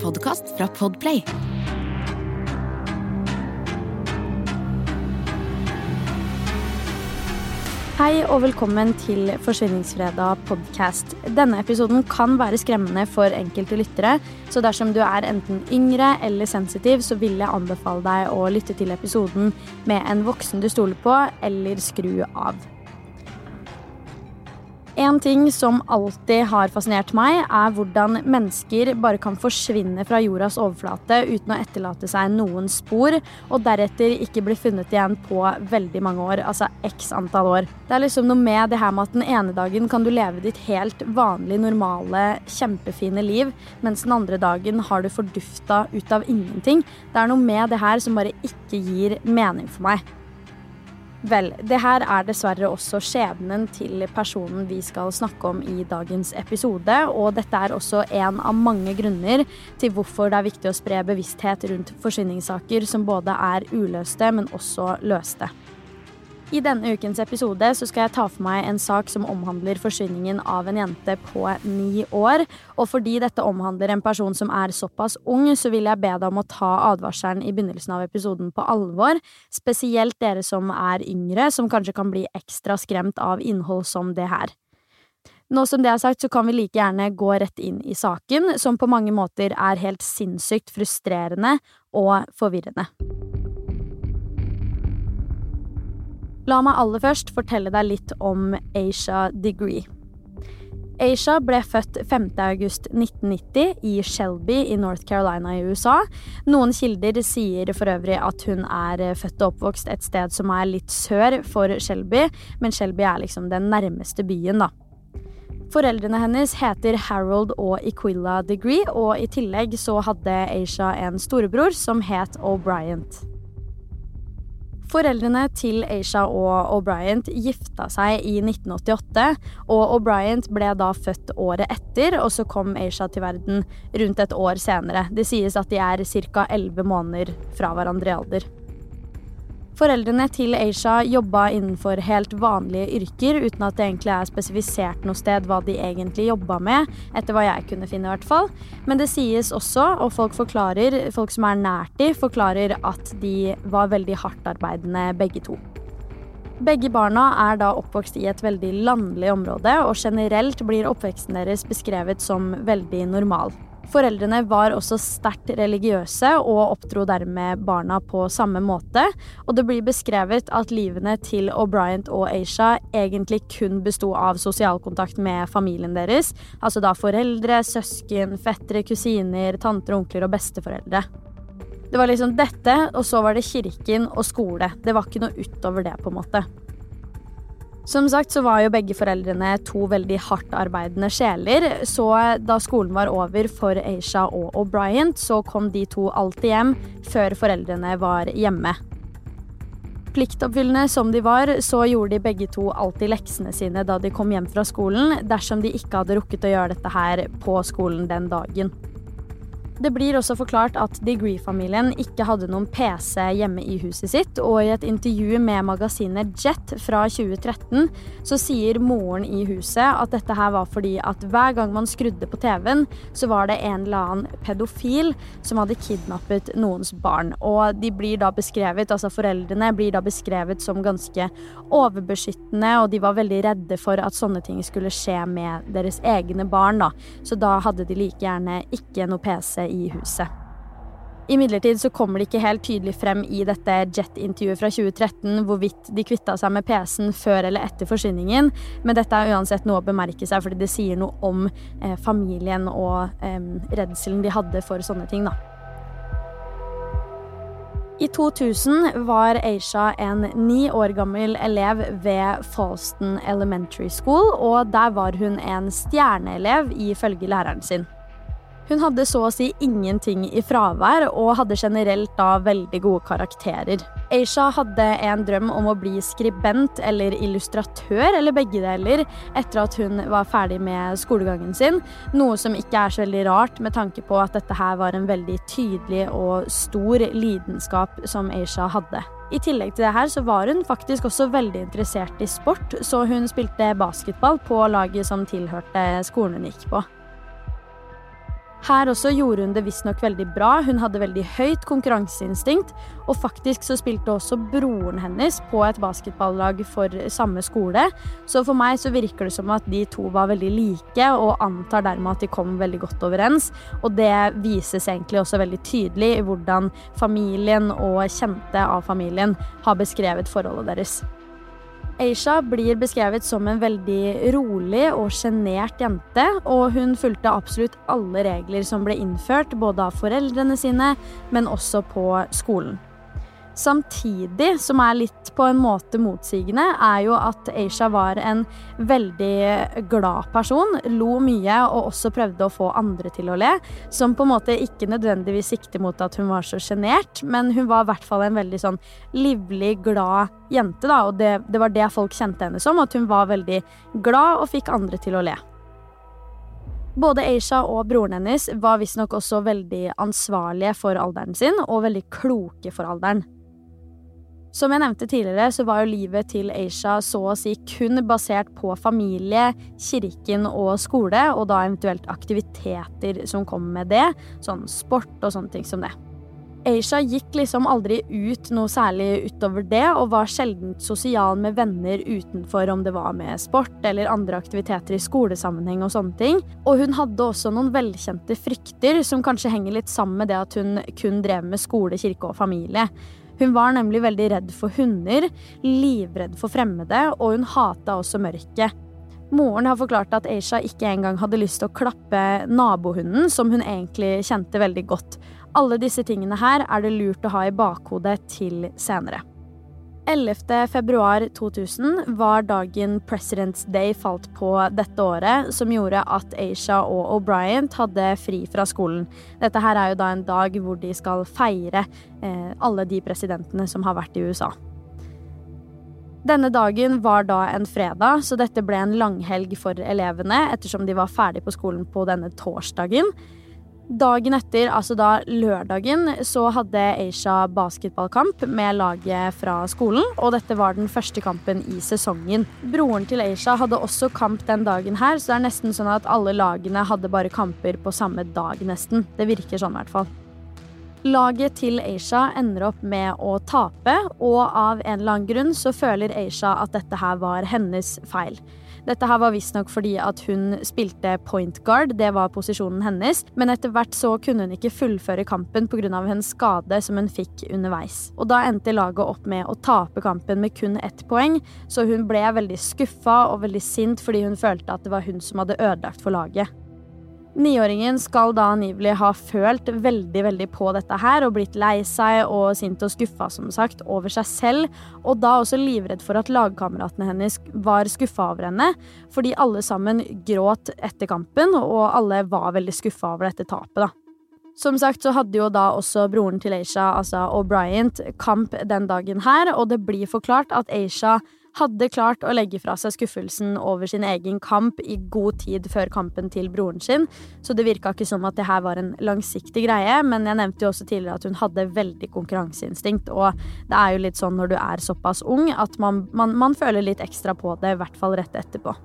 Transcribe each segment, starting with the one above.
en podkast fra Podplay. Hei og velkommen til Forsvinningsfredag podcast. Denne episoden kan være skremmende for enkelte lyttere, så dersom du er enten yngre eller sensitiv, så vil jeg anbefale deg å lytte til episoden med en voksen du stoler på, eller skru av. En ting som alltid har fascinert meg, er hvordan mennesker bare kan forsvinne fra jordas overflate uten å etterlate seg noen spor, og deretter ikke bli funnet igjen på veldig mange år, altså x antall år. Det er liksom noe med det her med at den ene dagen kan du leve ditt helt vanlige, normale, kjempefine liv, mens den andre dagen har du fordufta ut av ingenting. Det er noe med det her som bare ikke gir mening for meg. Vel, det her er dessverre også skjebnen til personen vi skal snakke om i dagens episode. Og dette er også en av mange grunner til hvorfor det er viktig å spre bevissthet rundt forsvinningssaker som både er uløste, men også løste. I denne ukens episode så skal jeg ta for meg en sak som omhandler forsvinningen av en jente på ni år. Og fordi dette omhandler en person som er såpass ung, så vil jeg be deg om å ta advarselen i begynnelsen av episoden på alvor. Spesielt dere som er yngre, som kanskje kan bli ekstra skremt av innhold som det her. Nå som det er sagt, så kan vi like gjerne gå rett inn i saken, som på mange måter er helt sinnssykt frustrerende og forvirrende. La meg aller først fortelle deg litt om Asia Degree. Aisha ble født 5.8.1990 i Shelby i North Carolina i USA. Noen kilder sier for øvrig at hun er født og oppvokst et sted som er litt sør for Shelby, men Shelby er liksom den nærmeste byen, da. Foreldrene hennes heter Harold og Equilla Degree, og i tillegg så hadde Aisha en storebror som het O'Brient. Foreldrene til Aisha og O'Brien gifta seg i 1988, og O'Brien ble da født året etter, og så kom Aisha til verden rundt et år senere. Det sies at de er ca. elleve måneder fra hverandre i alder. Foreldrene til Aisha jobba innenfor helt vanlige yrker, uten at det egentlig er spesifisert noe sted hva de egentlig jobba med, etter hva jeg kunne finne i hvert fall. Men det sies også, og folk folk som er nært de, forklarer at de var veldig hardtarbeidende begge to. Begge barna er da oppvokst i et veldig landlig område, og generelt blir oppveksten deres beskrevet som veldig normal. Foreldrene var også sterkt religiøse og oppdro dermed barna på samme måte. Og det blir beskrevet at livene til O'Brien og Aisha egentlig kun besto av sosialkontakt med familien deres. Altså da foreldre, søsken, fettere, kusiner, tanter, onkler og besteforeldre. Det var liksom dette, og så var det kirken og skole. Det var ikke noe utover det, på en måte. Som sagt så var jo begge foreldrene to veldig hardtarbeidende sjeler, så da skolen var over for Aisha og O'Brien, så kom de to alltid hjem før foreldrene var hjemme. Pliktoppfyllende som de var, så gjorde de begge to alltid leksene sine da de kom hjem fra skolen, dersom de ikke hadde rukket å gjøre dette her på skolen den dagen. Det blir også forklart at Degree-familien ikke hadde noen PC hjemme i huset sitt, og i et intervju med magasinet Jet fra 2013 så sier moren i huset at dette her var fordi at hver gang man skrudde på TV-en, så var det en eller annen pedofil som hadde kidnappet noens barn. Og de blir da beskrevet, altså foreldrene blir da beskrevet som ganske overbeskyttende, og de var veldig redde for at sånne ting skulle skje med deres egne barn, da. Så da hadde de like gjerne ikke noe PC i huset. Imidlertid så kommer det ikke helt tydelig frem i dette Jet-intervjuet fra 2013 hvorvidt de kvitta seg med PC-en før eller etter forsvinningen, men dette er uansett noe å bemerke seg, fordi det sier noe om eh, familien og eh, redselen de hadde for sånne ting, da. I 2000 var Aisha en ni år gammel elev ved Falston Elementary School, og der var hun en stjerneelev ifølge læreren sin. Hun hadde så å si ingenting i fravær, og hadde generelt da veldig gode karakterer. Aisha hadde en drøm om å bli skribent eller illustratør, eller begge deler, etter at hun var ferdig med skolegangen sin, noe som ikke er så veldig rart med tanke på at dette her var en veldig tydelig og stor lidenskap som Aisha hadde. I tillegg til det her så var hun faktisk også veldig interessert i sport, så hun spilte basketball på laget som tilhørte skolen hun gikk på. Her også gjorde hun det visstnok veldig bra. Hun hadde veldig høyt konkurranseinstinkt, og faktisk så spilte også broren hennes på et basketballag for samme skole. Så for meg så virker det som at de to var veldig like, og antar dermed at de kom veldig godt overens. Og det vises egentlig også veldig tydelig i hvordan familien og kjente av familien har beskrevet forholdet deres. Aisha blir beskrevet som en veldig rolig og sjenert jente, og hun fulgte absolutt alle regler som ble innført, både av foreldrene sine, men også på skolen. Samtidig, som er litt på en måte motsigende, er jo at Aisha var en veldig glad person. Lo mye og også prøvde å få andre til å le. Som på en måte ikke nødvendigvis sikter mot at hun var så sjenert, men hun var i hvert fall en veldig sånn livlig, glad jente, da. Og det, det var det folk kjente henne som, at hun var veldig glad og fikk andre til å le. Både Aisha og broren hennes var visstnok også veldig ansvarlige for alderen sin, og veldig kloke for alderen. Som jeg nevnte tidligere, så var jo livet til Aisha så å si kun basert på familie, kirken og skole, og da eventuelt aktiviteter som kom med det, sånn sport og sånne ting som det. Aisha gikk liksom aldri ut noe særlig utover det, og var sjelden sosial med venner utenfor om det var med sport eller andre aktiviteter i skolesammenheng og sånne ting. Og hun hadde også noen velkjente frykter som kanskje henger litt sammen med det at hun kun drev med skole, kirke og familie. Hun var nemlig veldig redd for hunder, livredd for fremmede, og hun hata også mørket. Moren har forklart at Aisha ikke engang hadde lyst til å klappe nabohunden, som hun egentlig kjente veldig godt. Alle disse tingene her er det lurt å ha i bakhodet til senere. 11. februar 2000 var dagen President's Day falt på dette året, som gjorde at Aisha og O'Brien hadde fri fra skolen. Dette her er jo da en dag hvor de skal feire eh, alle de presidentene som har vært i USA. Denne dagen var da en fredag, så dette ble en langhelg for elevene ettersom de var ferdig på skolen på denne torsdagen. Dagen etter, altså da lørdagen, så hadde Aisha basketballkamp med laget fra skolen, og dette var den første kampen i sesongen. Broren til Aisha hadde også kamp den dagen her, så det er nesten sånn at alle lagene hadde bare kamper på samme dag, nesten. Det virker sånn, i hvert fall. Laget til Aisha ender opp med å tape, og av en eller annen grunn så føler Aisha at dette her var hennes feil. Dette her var visstnok fordi at hun spilte point guard, det var posisjonen hennes, men etter hvert så kunne hun ikke fullføre kampen pga. en skade som hun fikk underveis. Og da endte laget opp med å tape kampen med kun ett poeng, så hun ble veldig skuffa og veldig sint fordi hun følte at det var hun som hadde ødelagt for laget. Niåringen skal da angivelig ha følt veldig veldig på dette her og blitt lei seg og sint og skuffa som sagt over seg selv, og da også livredd for at lagkameratene hennes var skuffa over henne, fordi alle sammen gråt etter kampen, og alle var veldig skuffa over dette tapet, da. Som sagt så hadde jo da også broren til Aisha, altså O'Brien, kamp den dagen her, og det blir forklart at Aisha hadde klart å legge fra seg skuffelsen over sin egen kamp i god tid før kampen til broren sin, så det virka ikke som at det her var en langsiktig greie, men jeg nevnte jo også tidligere at hun hadde veldig konkurranseinstinkt, og det er jo litt sånn når du er såpass ung at man, man, man føler litt ekstra på det, i hvert fall rett etterpå.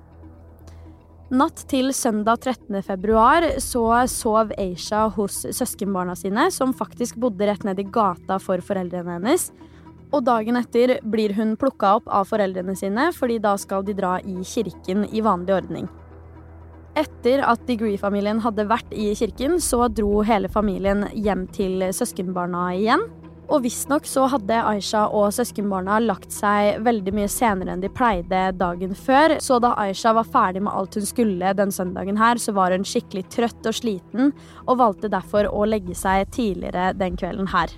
Natt til søndag 13. februar så sov Aisha hos søskenbarna sine, som faktisk bodde rett ned i gata for foreldrene hennes. Og dagen etter blir hun plukka opp av foreldrene sine, fordi da skal de dra i kirken i vanlig ordning. Etter at Degree-familien hadde vært i kirken, så dro hele familien hjem til søskenbarna igjen. Og visstnok så hadde Aisha og søskenbarna lagt seg veldig mye senere enn de pleide dagen før, så da Aisha var ferdig med alt hun skulle den søndagen her, så var hun skikkelig trøtt og sliten, og valgte derfor å legge seg tidligere den kvelden her.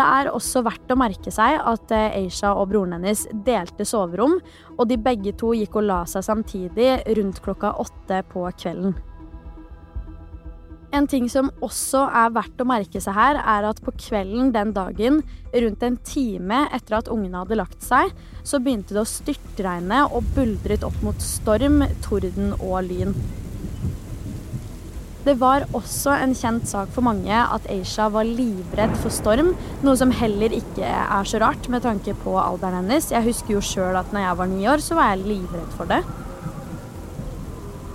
Det er også verdt å merke seg at eh, Aisha og broren hennes delte soverom, og de begge to gikk og la seg samtidig rundt klokka åtte på kvelden. En ting som også er verdt å merke seg her, er at på kvelden den dagen, rundt en time etter at ungene hadde lagt seg, så begynte det å styrtregne og buldret opp mot storm, torden og lyn. Det var også en kjent sak for mange at Aisha var livredd for storm, noe som heller ikke er så rart med tanke på alderen hennes. Jeg husker jo sjøl at når jeg var ni år, så var jeg livredd for det.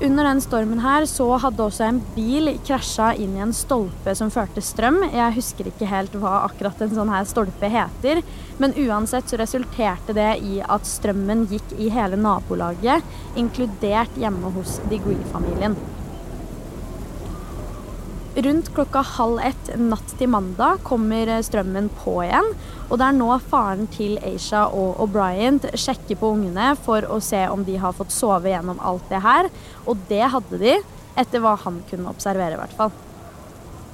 Under den stormen her så hadde også en bil krasja inn i en stolpe som førte strøm. Jeg husker ikke helt hva akkurat en sånn her stolpe heter, men uansett så resulterte det i at strømmen gikk i hele nabolaget, inkludert hjemme hos de Digui-familien. Rundt klokka halv ett natt til mandag kommer strømmen på igjen. Og det er nå faren til Aisha og O'Brien sjekker på ungene for å se om de har fått sove gjennom alt det her. Og det hadde de, etter hva han kunne observere, i hvert fall.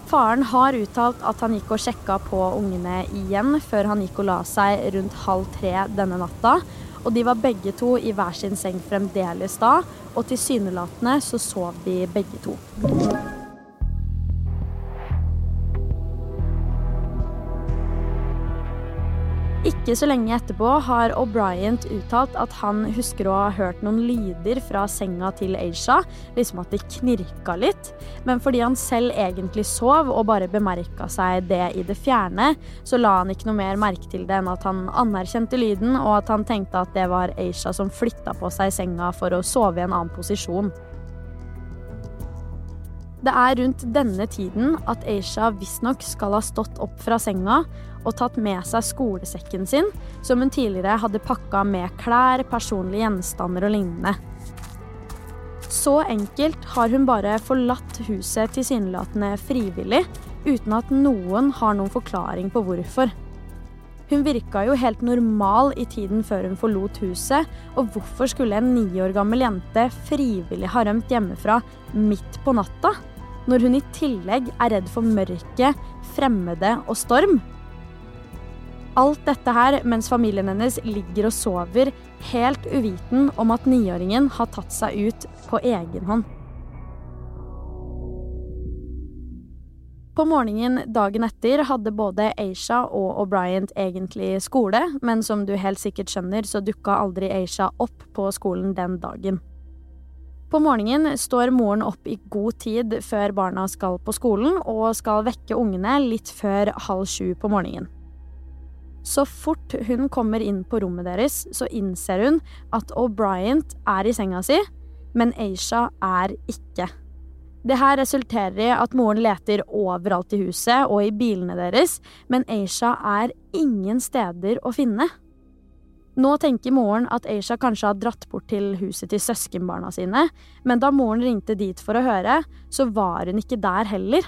Faren har uttalt at han gikk og sjekka på ungene igjen før han gikk og la seg rundt halv tre denne natta. Og de var begge to i hver sin seng fremdeles da, og tilsynelatende så sov de begge to. Ikke så lenge etterpå har O'Brien uttalt at han husker å ha hørt noen lyder fra senga til Aisha, liksom at det knirka litt. Men fordi han selv egentlig sov og bare bemerka seg det i det fjerne, så la han ikke noe mer merke til det enn at han anerkjente lyden, og at han tenkte at det var Aisha som flytta på seg senga for å sove i en annen posisjon. Det er rundt denne tiden at Aisha visstnok skal ha stått opp fra senga og tatt med seg skolesekken sin, som hun tidligere hadde pakka med klær, personlige gjenstander og lignende. Så enkelt har hun bare forlatt huset tilsynelatende frivillig, uten at noen har noen forklaring på hvorfor. Hun virka jo helt normal i tiden før hun forlot huset, og hvorfor skulle en ni år gammel jente frivillig ha rømt hjemmefra midt på natta, når hun i tillegg er redd for mørke, fremmede og storm? Alt dette her mens familien hennes ligger og sover, helt uviten om at niåringen har tatt seg ut på egen hånd. På morgenen dagen etter hadde både Aisha og O'Brien egentlig skole, men som du helt sikkert skjønner, så dukka aldri Aisha opp på skolen den dagen. På morgenen står moren opp i god tid før barna skal på skolen, og skal vekke ungene litt før halv sju på morgenen. Så fort hun kommer inn på rommet deres, så innser hun at O'Brien er i senga si, men Aisha er ikke. Det her resulterer i at moren leter overalt i huset og i bilene deres, men Aisha er ingen steder å finne. Nå tenker moren at Aisha kanskje har dratt bort til huset til søskenbarna sine, men da moren ringte dit for å høre, så var hun ikke der heller.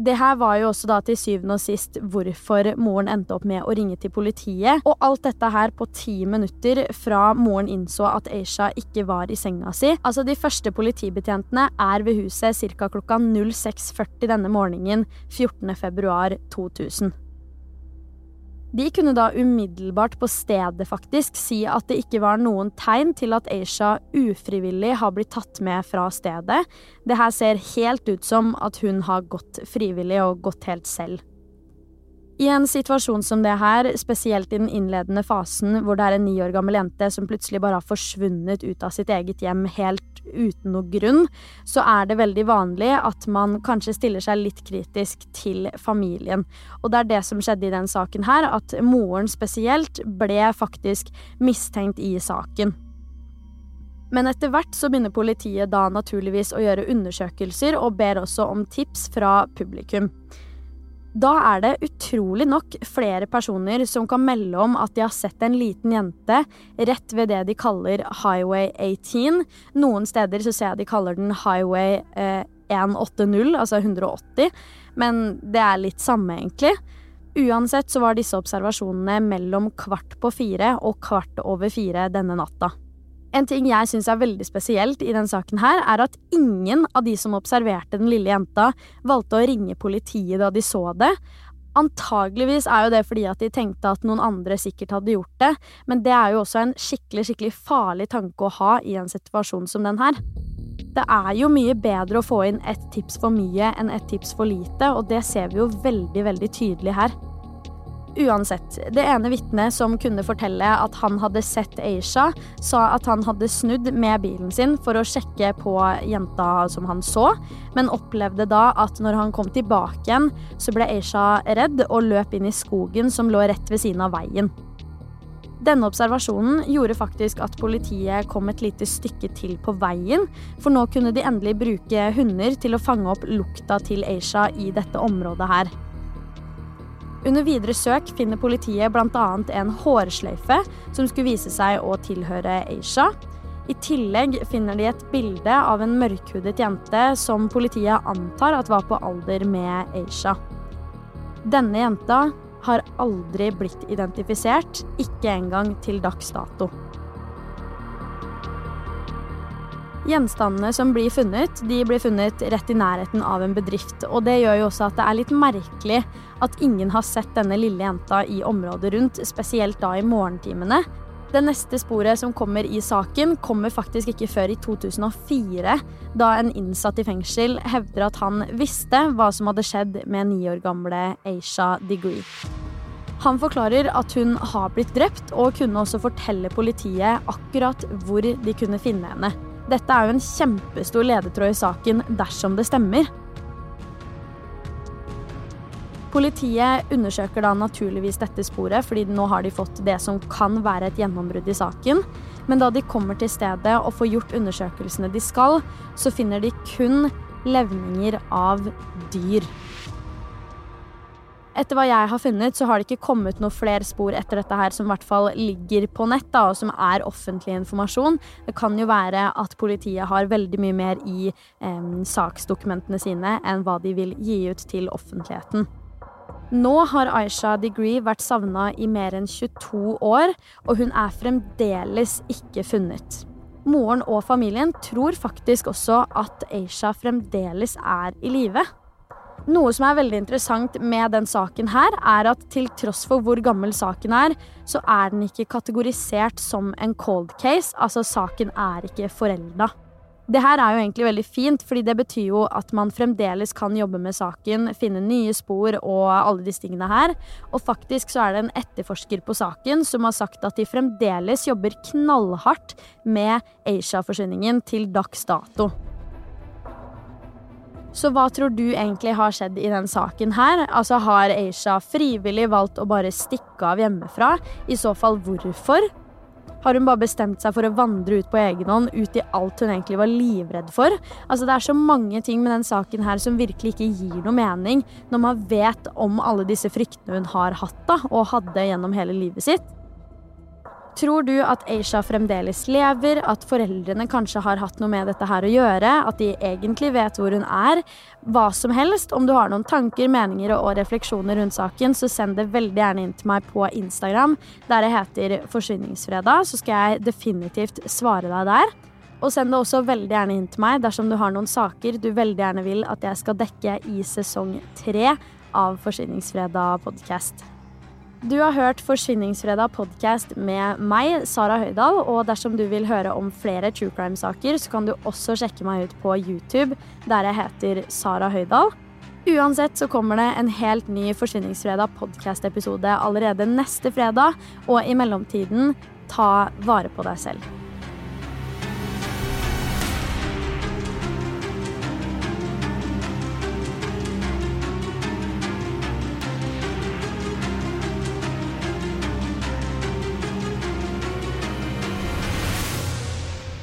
Det her var jo også da til syvende og sist hvorfor moren endte opp med å ringe til politiet. Og alt dette her på ti minutter fra moren innså at Aisha ikke var i senga si. Altså De første politibetjentene er ved huset ca. klokka 06.40 denne morgenen 14. februar 2000. De kunne da umiddelbart på stedet faktisk si at det ikke var noen tegn til at Aisha ufrivillig har blitt tatt med fra stedet. Det her ser helt ut som at hun har gått frivillig og gått helt selv. I en situasjon som det her, spesielt i den innledende fasen hvor det er en ni år gammel jente som plutselig bare har forsvunnet ut av sitt eget hjem helt uten noe grunn, så er det veldig vanlig at man kanskje stiller seg litt kritisk til familien. Og det er det som skjedde i den saken her, at moren spesielt ble faktisk mistenkt i saken. Men etter hvert så begynner politiet da naturligvis å gjøre undersøkelser og ber også om tips fra publikum. Da er det utrolig nok flere personer som kan melde om at de har sett en liten jente rett ved det de kaller Highway 18. Noen steder så ser jeg de kaller den Highway eh, 180, altså 180, men det er litt samme, egentlig. Uansett så var disse observasjonene mellom kvart på fire og kvart over fire denne natta. En ting jeg syns er veldig spesielt i den saken her, er at ingen av de som observerte den lille jenta, valgte å ringe politiet da de så det. Antageligvis er jo det fordi at de tenkte at noen andre sikkert hadde gjort det, men det er jo også en skikkelig, skikkelig farlig tanke å ha i en situasjon som den her. Det er jo mye bedre å få inn ett tips for mye enn ett tips for lite, og det ser vi jo veldig, veldig tydelig her. Uansett, det ene vitnet som kunne fortelle at han hadde sett Aisha, sa at han hadde snudd med bilen sin for å sjekke på jenta som han så, men opplevde da at når han kom tilbake igjen, så ble Aisha redd og løp inn i skogen som lå rett ved siden av veien. Denne observasjonen gjorde faktisk at politiet kom et lite stykke til på veien, for nå kunne de endelig bruke hunder til å fange opp lukta til Aisha i dette området her. Under videre søk finner politiet bl.a. en hårsløyfe som skulle vise seg å tilhøre Aisha. I tillegg finner de et bilde av en mørkhudet jente som politiet antar at var på alder med Aisha. Denne jenta har aldri blitt identifisert, ikke engang til dags dato. Gjenstandene som blir funnet, de blir funnet rett i nærheten av en bedrift. og Det gjør jo også at det er litt merkelig at ingen har sett denne lille jenta i området rundt, spesielt da i morgentimene. Det neste sporet som kommer i saken, kommer faktisk ikke før i 2004, da en innsatt i fengsel hevder at han visste hva som hadde skjedd med ni år gamle Aisha Degree. Han forklarer at hun har blitt drept, og kunne også fortelle politiet akkurat hvor de kunne finne henne. Dette er jo en kjempestor ledetråd i saken dersom det stemmer. Politiet undersøker da naturligvis dette sporet, fordi nå har de fått det som kan være et gjennombrudd i saken. Men da de kommer til stedet og får gjort undersøkelsene de skal, så finner de kun levninger av dyr. Etter hva jeg har funnet, så har det ikke kommet noen flere spor etter dette her som i hvert fall ligger på nett, da, og som er offentlig informasjon. Det kan jo være at politiet har veldig mye mer i eh, saksdokumentene sine enn hva de vil gi ut til offentligheten. Nå har Aisha Degree vært savna i mer enn 22 år, og hun er fremdeles ikke funnet. Moren og familien tror faktisk også at Aisha fremdeles er i live. Noe som er veldig interessant med den saken her, er at til tross for hvor gammel saken er, så er den ikke kategorisert som en cold case, altså saken er ikke forelda. Det her er jo egentlig veldig fint, fordi det betyr jo at man fremdeles kan jobbe med saken, finne nye spor og alle disse tingene her. Og faktisk så er det en etterforsker på saken som har sagt at de fremdeles jobber knallhardt med Asia-forsvinningen til dags dato. Så hva tror du egentlig har skjedd i den saken her? Altså Har Aisha frivillig valgt å bare stikke av hjemmefra? I så fall hvorfor? Har hun bare bestemt seg for å vandre ut på egen hånd, ut i alt hun egentlig var livredd for? Altså, det er så mange ting med den saken her som virkelig ikke gir noe mening, når man vet om alle disse fryktene hun har hatt da, og hadde gjennom hele livet sitt. Tror du at Aisha fremdeles lever, at foreldrene kanskje har hatt noe med dette her å gjøre, at de egentlig vet hvor hun er? Hva som helst. Om du har noen tanker, meninger og refleksjoner rundt saken, så send det veldig gjerne inn til meg på Instagram, der det heter Forsvinningsfredag, så skal jeg definitivt svare deg der. Og send det også veldig gjerne inn til meg dersom du har noen saker du veldig gjerne vil at jeg skal dekke i sesong tre av Forsvinningsfredag podkast. Du har hørt Forsvinningsfredag podkast med meg, Sara Høydahl. Og dersom du vil høre om flere true crime-saker, så kan du også sjekke meg ut på YouTube, der jeg heter Sara Høydahl. Uansett så kommer det en helt ny Forsvinningsfredag podkast-episode allerede neste fredag. Og i mellomtiden, ta vare på deg selv.